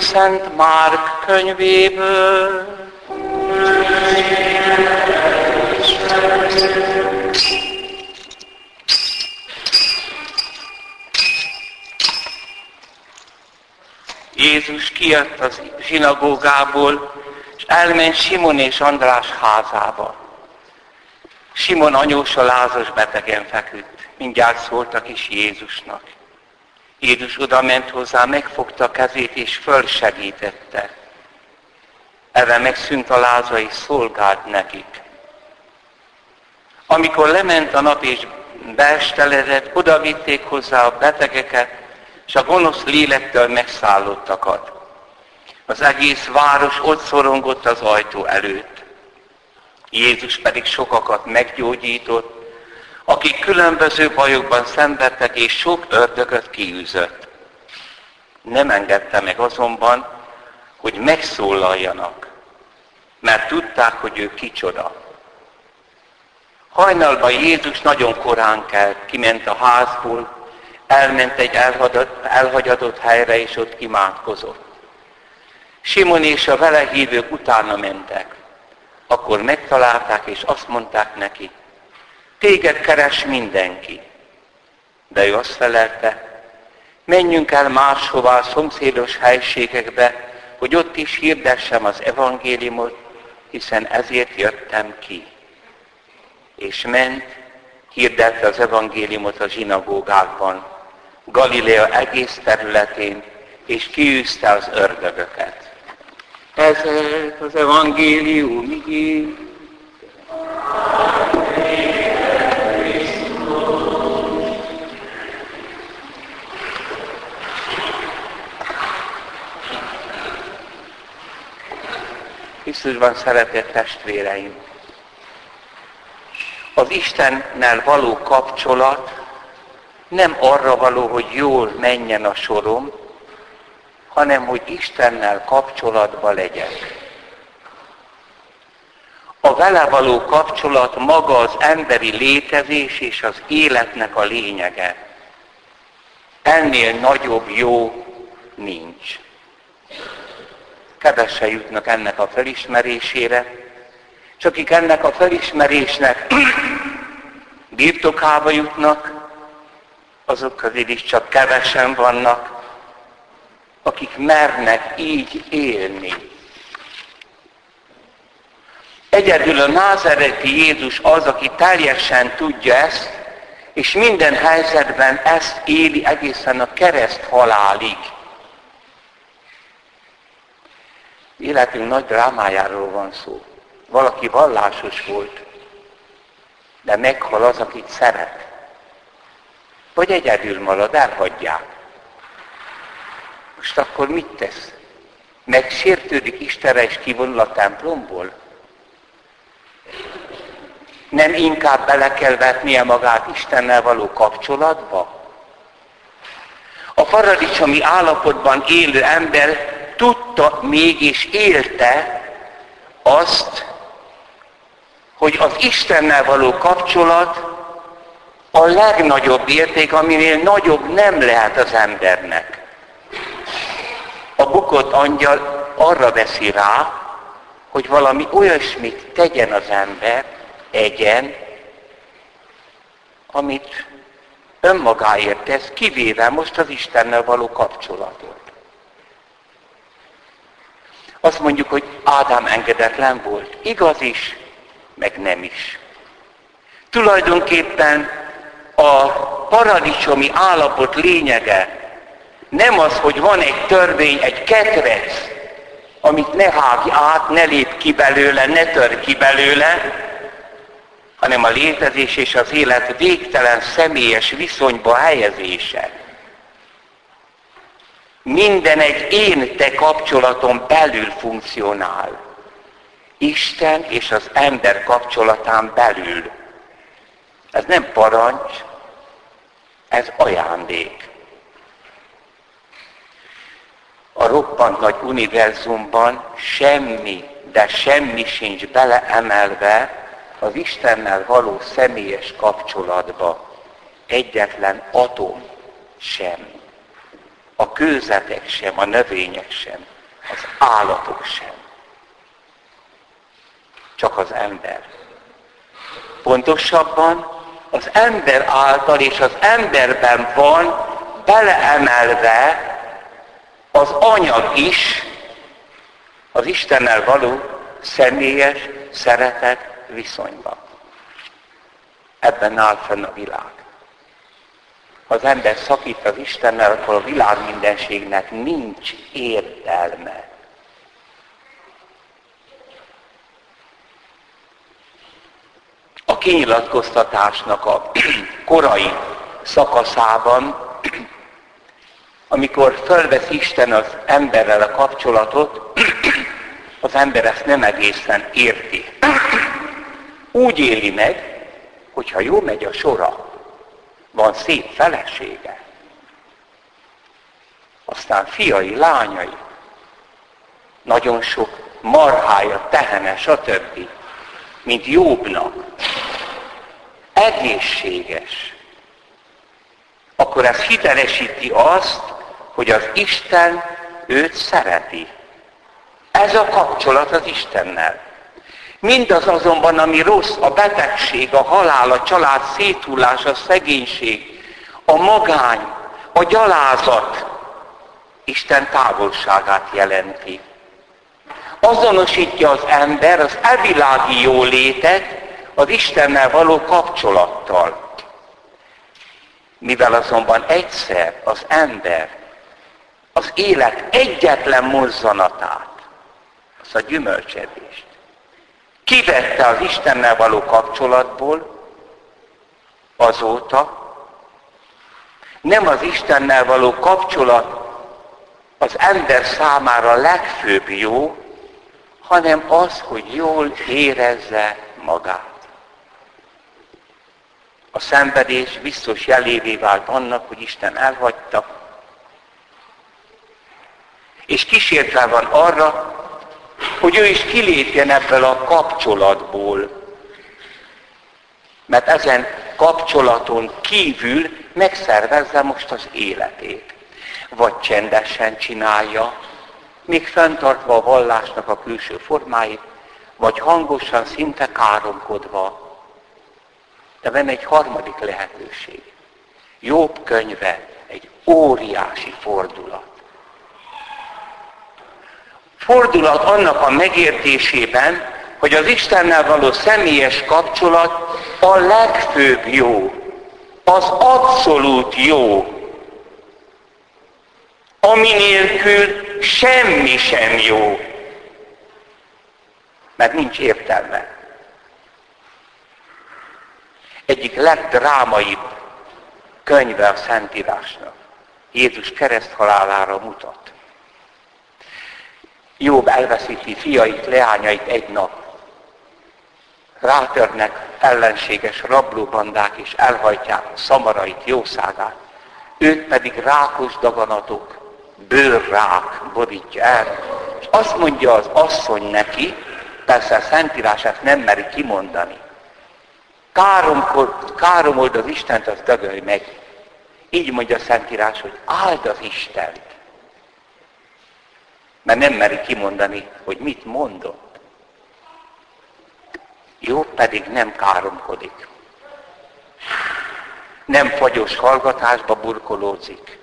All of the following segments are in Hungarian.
Szent Márk könyvéből. Jézus kijött az zsinagógából, és elment Simon és András házába. Simon anyósa lázas betegen feküdt. Mindjárt szóltak is Jézusnak. Jézus oda ment hozzá, megfogta a kezét és fölsegítette. Eve megszűnt a láza és szolgált nekik. Amikor lement a nap és beesteledett, oda vitték hozzá a betegeket, és a gonosz lélektől megszállottakat. Az egész város ott szorongott az ajtó előtt. Jézus pedig sokakat meggyógyított, akik különböző bajokban szenvedtek és sok ördögöt kiűzött. Nem engedte meg azonban, hogy megszólaljanak, mert tudták, hogy ő kicsoda. Hajnalban Jézus nagyon korán kelt, kiment a házból, elment egy elhagyott, elhagyatott helyre, és ott imádkozott. Simon és a vele hívők utána mentek. Akkor megtalálták, és azt mondták neki, téged keres mindenki. De ő azt felelte, menjünk el máshová a szomszédos helységekbe, hogy ott is hirdessem az evangéliumot, hiszen ezért jöttem ki. És ment, hirdette az evangéliumot a zsinagógákban, Galilea egész területén, és kiűzte az ördögöket. Ez az evangélium igény. Krisztusban szeretett testvéreim. Az Istennel való kapcsolat nem arra való, hogy jól menjen a sorom, hanem hogy Istennel kapcsolatba legyek. A vele való kapcsolat maga az emberi létezés és az életnek a lényege. Ennél nagyobb jó nincs kevesen jutnak ennek a felismerésére, és akik ennek a felismerésnek birtokába jutnak, azok közül is csak kevesen vannak, akik mernek így élni. Egyedül a názereti Jézus az, aki teljesen tudja ezt, és minden helyzetben ezt éli egészen a kereszt halálig. Életünk nagy drámájáról van szó. Valaki vallásos volt, de meghal az, akit szeret. Vagy egyedül marad, elhagyják. Most akkor mit tesz? Megsértődik Istenre és kivonul a templomból? Nem inkább bele kell vetnie magát Istennel való kapcsolatba? A paradicsomi állapotban élő ember tudta mégis élte azt, hogy az Istennel való kapcsolat a legnagyobb érték, aminél nagyobb nem lehet az embernek. A bukott angyal arra veszi rá, hogy valami olyasmit tegyen az ember, egyen, amit önmagáért tesz, kivéve most az Istennel való kapcsolatot. Azt mondjuk, hogy Ádám engedetlen volt. Igaz is, meg nem is. Tulajdonképpen a paradicsomi állapot lényege nem az, hogy van egy törvény, egy ketrec, amit ne hágj át, ne lép ki belőle, ne tör ki belőle, hanem a létezés és az élet végtelen személyes viszonyba helyezése. Minden egy én-te kapcsolaton belül funkcionál. Isten és az ember kapcsolatán belül. Ez nem parancs, ez ajándék. A roppant nagy univerzumban semmi, de semmi sincs beleemelve az Istennel való személyes kapcsolatba. Egyetlen atom sem. A kőzetek sem, a növények sem, az állatok sem. Csak az ember. Pontosabban az ember által és az emberben van beleemelve az anyag is az Istennel való személyes szeretet viszonyban. Ebben áll fenn a világ. Az ember szakít az Istennel, akkor a világ mindenségnek nincs értelme. A kinyilatkoztatásnak a korai szakaszában, amikor fölvesz Isten az emberrel a kapcsolatot, az ember ezt nem egészen érti. Úgy éli meg, hogyha jó megy a sora, van szép felesége, aztán fiai, lányai, nagyon sok marhája, tehene, stb. Mint Jobbnak. Egészséges. Akkor ez hitelesíti azt, hogy az Isten őt szereti. Ez a kapcsolat az Istennel. Mindaz azonban, ami rossz, a betegség, a halál, a család széthullás, a szegénység, a magány, a gyalázat, Isten távolságát jelenti. Azonosítja az ember az evilági jólétet az Istennel való kapcsolattal. Mivel azonban egyszer az ember az élet egyetlen mozzanatát, az a gyümölcsevést, kivette az Istennel való kapcsolatból, azóta nem az Istennel való kapcsolat az ember számára legfőbb jó, hanem az, hogy jól érezze magát. A szenvedés biztos jelévé vált annak, hogy Isten elhagyta, és kísértve van arra, hogy ő is kilépjen ebből a kapcsolatból. Mert ezen kapcsolaton kívül megszervezze most az életét. Vagy csendesen csinálja, még fenntartva a vallásnak a külső formáit, vagy hangosan, szinte káromkodva. De van egy harmadik lehetőség. Jobb könyve egy óriási fordulat fordulat annak a megértésében, hogy az Istennel való személyes kapcsolat a legfőbb jó, az abszolút jó, ami nélkül semmi sem jó, mert nincs értelme. Egyik legdrámaibb könyve a Szentírásnak. Jézus kereszthalálára mutat. Jobb elveszíti fiait, leányait egy nap. Rátörnek ellenséges rablóbandák, és elhajtják a szamarait, jószágát. Őt pedig rákos daganatok, bőrrák borítja el. És azt mondja az asszony neki, persze a Szentírását nem meri kimondani. Káromkod, káromold az Istent, az dögölj meg. Így mondja a Szentírás, hogy áld az Istent mert nem meri kimondani, hogy mit mondott. Jó pedig nem káromkodik. Nem fagyos hallgatásba burkolózik,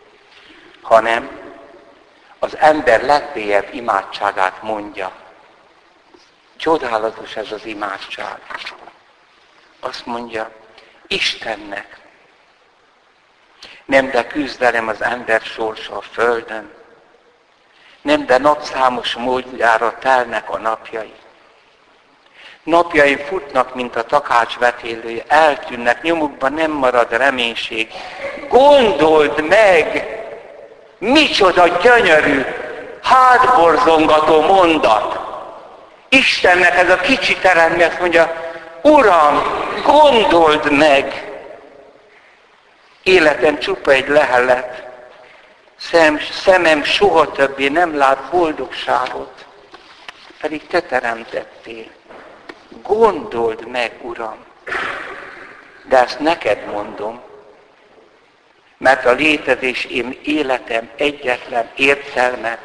hanem az ember legmélyebb imádságát mondja. Csodálatos ez az imádság. Azt mondja, Istennek. Nem de küzdelem az ember sorsa a földön, nem, de napszámos módjára telnek a napjai. Napjai futnak, mint a takács vetélője, eltűnnek, nyomukban nem marad reménység. Gondold meg, micsoda gyönyörű, hátborzongató mondat. Istennek ez a kicsi teremmi azt mondja, Uram, gondold meg! Életem csupa egy lehelet, Szem, szemem soha többé nem lát boldogságot, pedig te teremtettél. Gondold meg, Uram, de ezt neked mondom, Mert a létezésém életem egyetlen értelme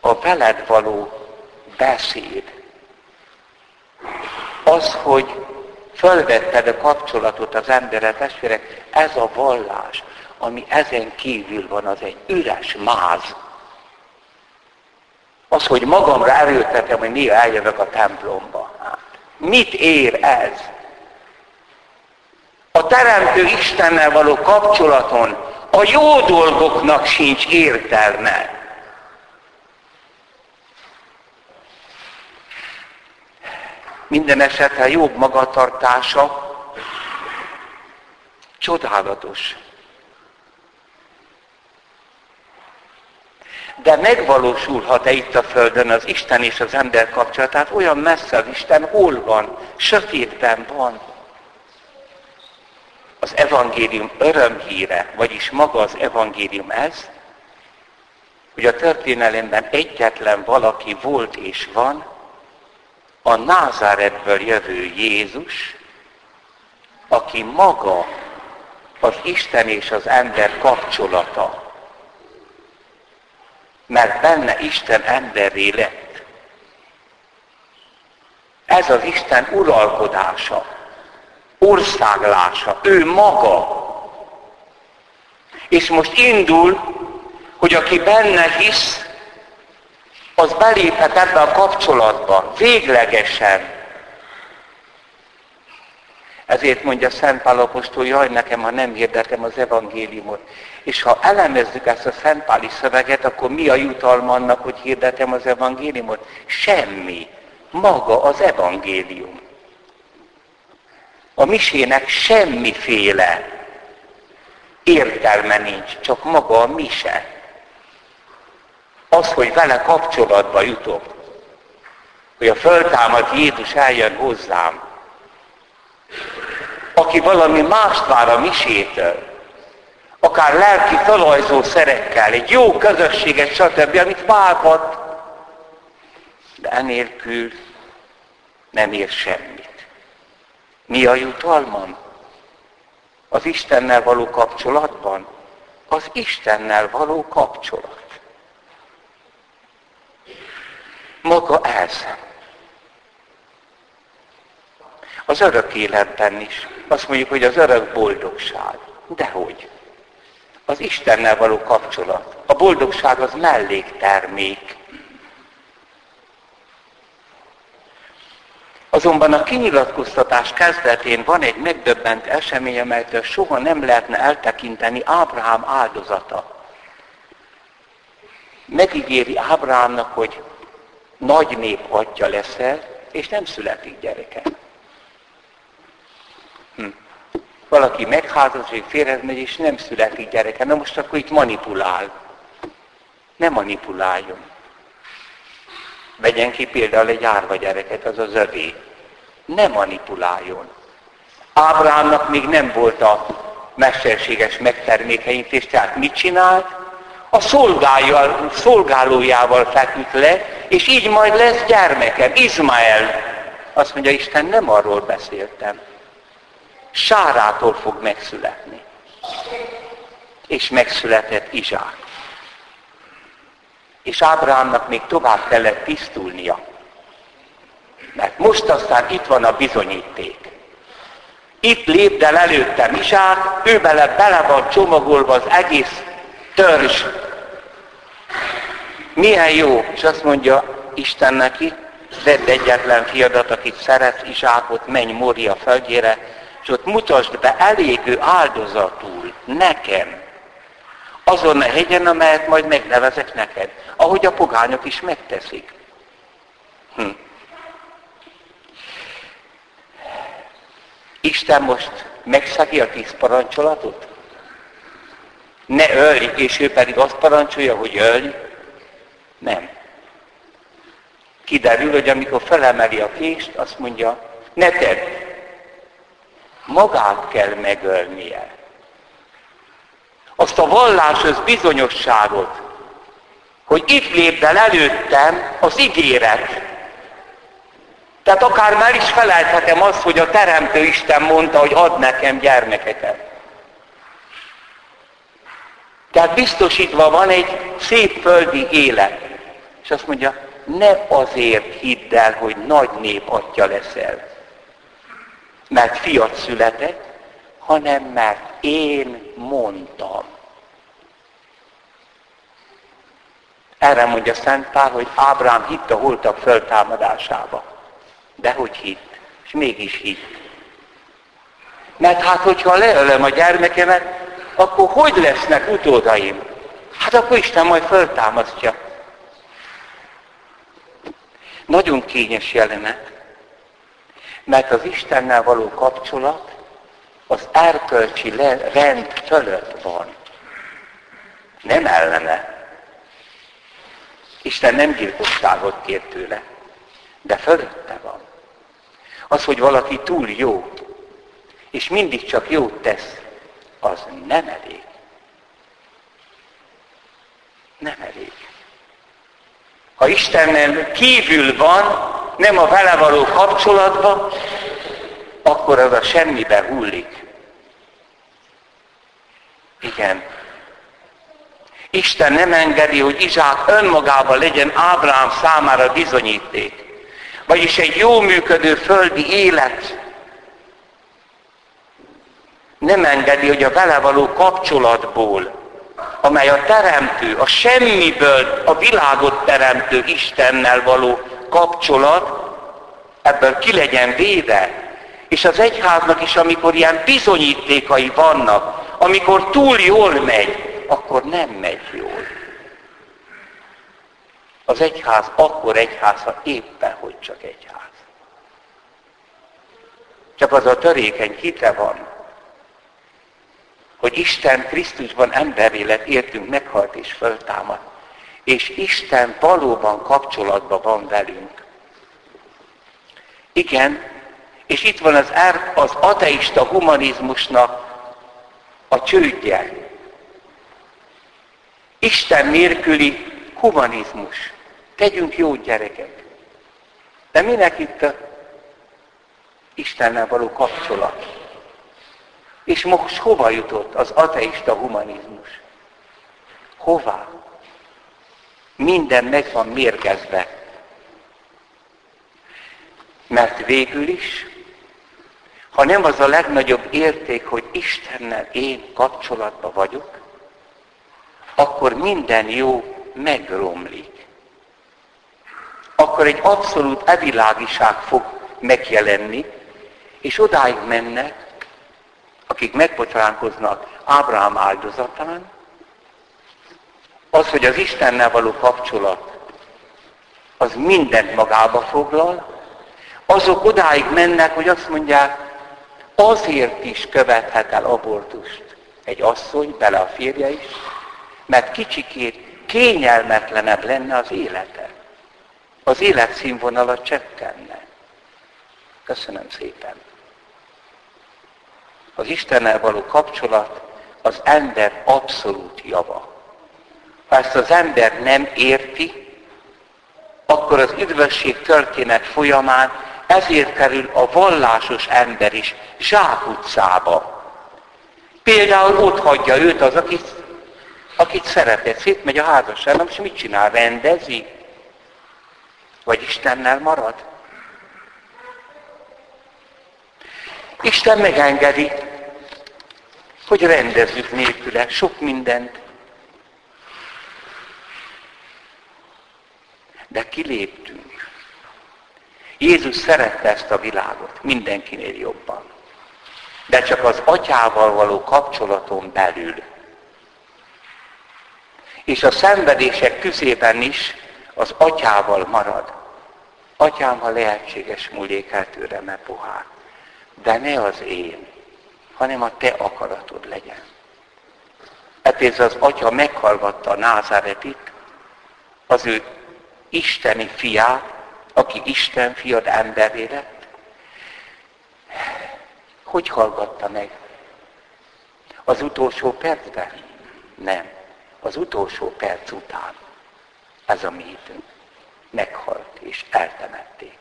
a veled való beszéd. Az, hogy fölvetted a kapcsolatot az emberek, testvérek, ez a vallás, ami ezen kívül van, az egy üres máz. Az, hogy magamra erőltetem, hogy néha eljövök a templomba. Hát, mit ér ez? A Teremtő Istennel való kapcsolaton a jó dolgoknak sincs értelme. Minden esetre jobb magatartása csodálatos. De megvalósulhat-e itt a Földön az Isten és az ember kapcsolatát? Olyan messze az Isten hol van? Sötétben van. Az evangélium örömhíre, vagyis maga az evangélium ez, hogy a történelemben egyetlen valaki volt és van, a Názáretből jövő Jézus, aki maga az Isten és az ember kapcsolata, mert benne Isten emberré lett. Ez az Isten uralkodása, országlása, ő maga. És most indul, hogy aki benne hisz, az beléphet ebbe a kapcsolatba, véglegesen. Ezért mondja Szent Pál Apostol, jaj nekem, ha nem hirdetem az evangéliumot. És ha elemezzük ezt a Szent Páli szöveget, akkor mi a jutalma annak, hogy hirdetem az evangéliumot? Semmi. Maga az evangélium. A misének semmiféle értelme nincs, csak maga a mise az, hogy vele kapcsolatba jutok, hogy a föltámadt Jézus eljön hozzám, aki valami mást vár a misétől, akár lelki talajzó szerekkel, egy jó közösséget, stb., amit várhat, de enélkül nem ér semmit. Mi a jutalmam? Az Istennel való kapcsolatban? Az Istennel való kapcsolat. Maga ez. Az örök életben is. Azt mondjuk, hogy az örök boldogság. Dehogy. Az Istennel való kapcsolat. A boldogság az melléktermék. Azonban a kinyilatkoztatás kezdetén van egy megdöbbent esemény, amelytől soha nem lehetne eltekinteni Ábrahám áldozata. Megígéri Ábrahámnak, hogy nagy nép atya leszel, és nem születik gyereke. Hm. Valaki megházasodik, férhez megy, és nem születik gyereke. Na most akkor itt manipulál. Ne manipuláljon. Vegyen ki például egy árva gyereket, az az övé. Ne manipuláljon. Ábrahámnak még nem volt a mesterséges megtermékenyítés, tehát mit csinált? A szolgálójával feküdt le, és így majd lesz gyermekem, Izmael. Azt mondja, Isten, nem arról beszéltem. Sárától fog megszületni. És megszületett Izsák. És Ábrahámnak még tovább kellett tisztulnia. Mert most aztán itt van a bizonyíték. Itt lépd el előttem Izsák, ő bele, bele van csomagolva az egész törzs milyen jó, és azt mondja Isten neki, vedd egyetlen fiadat, akit szeret, Izsákot, menj Mória földjére, és ott mutasd be elégő áldozatul nekem, azon a hegyen, amelyet majd megnevezek neked, ahogy a pogányok is megteszik. Hm. Isten most megszegi a tíz parancsolatot? Ne ölj, és ő pedig azt parancsolja, hogy ölj, nem. Kiderül, hogy amikor felemeli a kést, azt mondja, ne tedd. Magát kell megölnie. Azt a valláshoz bizonyosságot, hogy itt lép el előttem az ígéret. Tehát akár már is felejthetem azt, hogy a Teremtő Isten mondta, hogy ad nekem gyermekeket. Tehát biztosítva van egy szép földi élet. És azt mondja, ne azért hidd el, hogy nagy nép atya leszel, mert fiat született, hanem mert én mondtam. Erre mondja Szent Pál, hogy Ábrám hitt a holtak föltámadásába. De hogy hitt? És mégis hitt. Mert hát, hogyha leölöm a gyermekemet, akkor hogy lesznek utódaim? Hát akkor Isten majd föltámasztja. Nagyon kényes jelenet, mert az Istennel való kapcsolat az erkölcsi rend fölött van. Nem ellene. Isten nem gyilkosságot kér tőle, de fölötte van. Az, hogy valaki túl jó, és mindig csak jót tesz, az nem elég. Nem elég. Ha Istennel kívül van, nem a vele való kapcsolatban, akkor az a semmibe hullik. Igen. Isten nem engedi, hogy Izsák önmagában legyen Ábrám számára bizonyíték. Vagyis egy jó működő földi élet nem engedi, hogy a vele való kapcsolatból, amely a teremtő, a semmiből a világot teremtő Istennel való kapcsolat, ebből ki legyen véve. És az egyháznak is, amikor ilyen bizonyítékai vannak, amikor túl jól megy, akkor nem megy jól. Az egyház akkor egyház, ha éppen, hogy csak egyház. Csak az a törékeny hite van, hogy Isten Krisztusban emberé lett, értünk, meghalt és föltámad. És Isten valóban kapcsolatban van velünk. Igen, és itt van az, er, az ateista humanizmusnak a csődje. Isten nélküli humanizmus. Tegyünk jó gyerekek. De minek itt a Istennel való kapcsolat? És most hova jutott az ateista humanizmus? Hová? Minden meg van mérgezve. Mert végül is, ha nem az a legnagyobb érték, hogy Istennel én kapcsolatban vagyok, akkor minden jó megromlik. Akkor egy abszolút evilágiság fog megjelenni, és odáig mennek, akik megbocsánkoznak Ábrahám áldozatán, az, hogy az Istennel való kapcsolat, az mindent magába foglal, azok odáig mennek, hogy azt mondják, azért is követhet el abortust egy asszony, bele a férje is, mert kicsikét kényelmetlenebb lenne az élete. Az életszínvonala csökkenne. Köszönöm szépen az Istennel való kapcsolat az ember abszolút java. Ha ezt az ember nem érti, akkor az üdvösség történet folyamán ezért kerül a vallásos ember is zsákutcába. Például ott hagyja őt az, akit, akit szeretett. Szétmegy a házasságnak, és mit csinál? Rendezi? Vagy Istennel marad? Isten megengedi, hogy rendezzük nélküle sok mindent. De kiléptünk. Jézus szerette ezt a világot mindenkinél jobban. De csak az atyával való kapcsolaton belül. És a szenvedések közében is az atyával marad. Atyám, ha lehetséges, múljék el tőlem e de ne az én, hanem a te akaratod legyen. Ezért az atya meghallgatta a názáretit, az ő isteni fiát, aki Isten fiad emberé lett. Hogy hallgatta meg? Az utolsó percben? Nem. Az utolsó perc után. Ez a mi hitünk. Meghalt és eltemették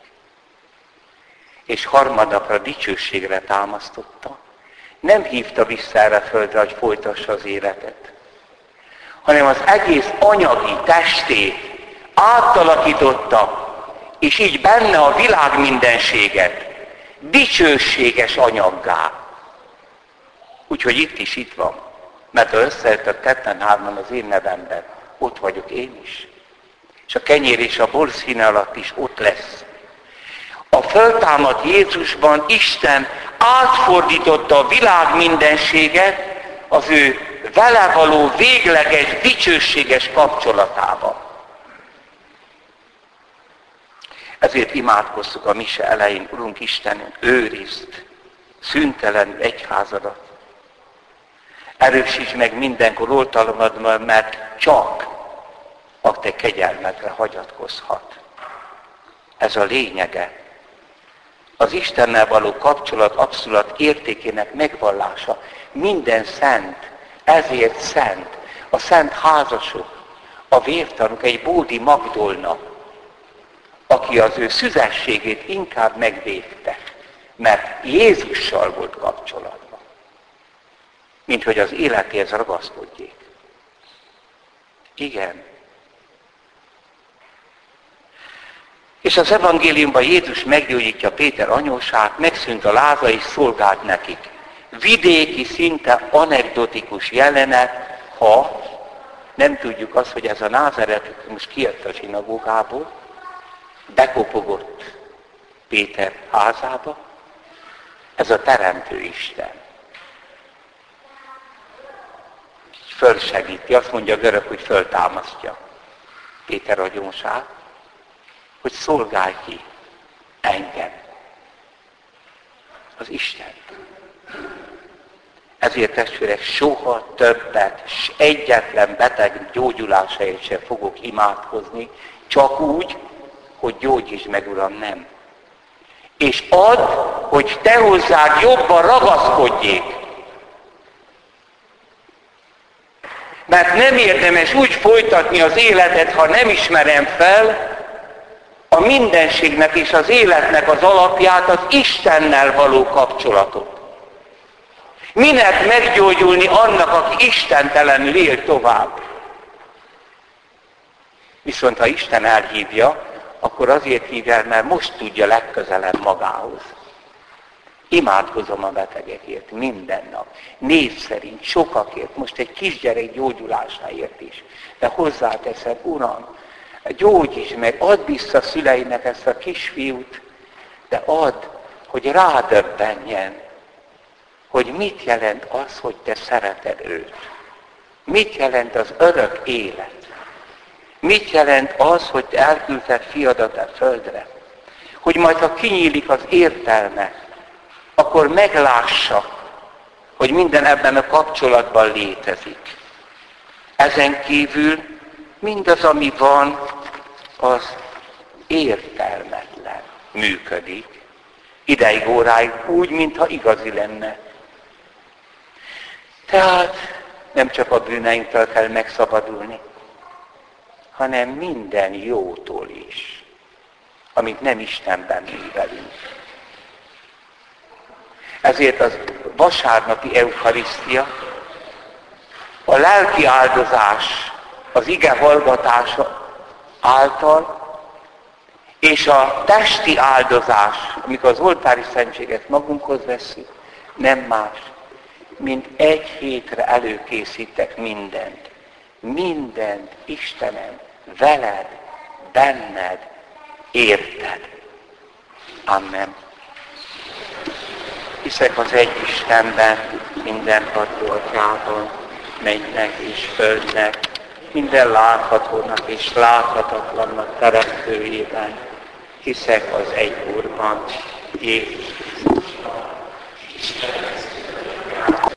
és harmadnapra dicsőségre támasztotta, nem hívta vissza erre földre, hogy folytassa az életet, hanem az egész anyagi testét átalakította, és így benne a világ mindenséget dicsőséges anyaggá. Úgyhogy itt is itt van. Mert ha összejöttök ketten hárman az én nevemben, ott vagyok én is. És a kenyér és a bor színe alatt is ott lesz. A föltámadt Jézusban Isten átfordította a világ mindenséget az ő vele való végleges, dicsőséges kapcsolatába. Ezért imádkoztuk a mise elején, Urunk Istenünk, őrizd szüntelenül egyházadat. Erősíts meg mindenkor oltalomad, mert csak a te kegyelmedre hagyatkozhat. Ez a lényege. Az Istennel való kapcsolat abszolút értékének megvallása. Minden szent, ezért szent. A szent házasok, a vértanúk, egy Bódi Magdolna, aki az ő szüzességét inkább megvédte, mert Jézussal volt kapcsolatban, mint hogy az életéhez ragaszkodjék. Igen. És az evangéliumban Jézus meggyógyítja Péter anyósát, megszűnt a láza és szolgált nekik. Vidéki, szinte anekdotikus jelenet, ha nem tudjuk azt, hogy ez a názeret most kijött a zsinagógából, bekopogott Péter házába, ez a Teremtő Isten. Fölsegíti, azt mondja a görög, hogy föltámasztja Péter agyonsát, hogy szolgálj ki engem, az Isten. Ezért testvérek, soha többet, s egyetlen beteg gyógyulásáért sem fogok imádkozni, csak úgy, hogy gyógyíts meg, Uram, nem. És ad, hogy te hozzád jobban ragaszkodjék. Mert nem érdemes úgy folytatni az életet, ha nem ismerem fel a mindenségnek és az életnek az alapját, az Istennel való kapcsolatot. Minek meggyógyulni annak, aki istentelenül él tovább? Viszont ha Isten elhívja, akkor azért hívja el, mert most tudja legközelebb magához. Imádkozom a betegekért minden nap. Név szerint, sokakért, most egy kisgyerek gyógyulásáért is. De hozzáteszem, Uram, gyógyíts meg, add vissza a szüleinek ezt a kisfiút, de add, hogy rádöbbenjen, hogy mit jelent az, hogy te szereted őt. Mit jelent az örök élet. Mit jelent az, hogy te elküldted fiadat a földre? Hogy majd, ha kinyílik az értelme, akkor meglássa, hogy minden ebben a kapcsolatban létezik. Ezen kívül mindaz, ami van, az értelmetlen működik. Ideig óráig úgy, mintha igazi lenne. Tehát nem csak a bűneinktől kell megszabadulni, hanem minden jótól is, amit nem Istenben művelünk. Ezért az vasárnapi eukarisztia, a lelki áldozás, az ige hallgatása által, és a testi áldozás, amikor az oltári szentséget magunkhoz veszünk, nem más, mint egy hétre előkészítek mindent. Mindent, Istenem, veled, benned, érted. Amen. Hiszek az egy Istenben, minden atyában, mennynek és földnek, minden láthatónak és láthatatlannak teremtőjében. Hiszek az egy Úrban, Jézus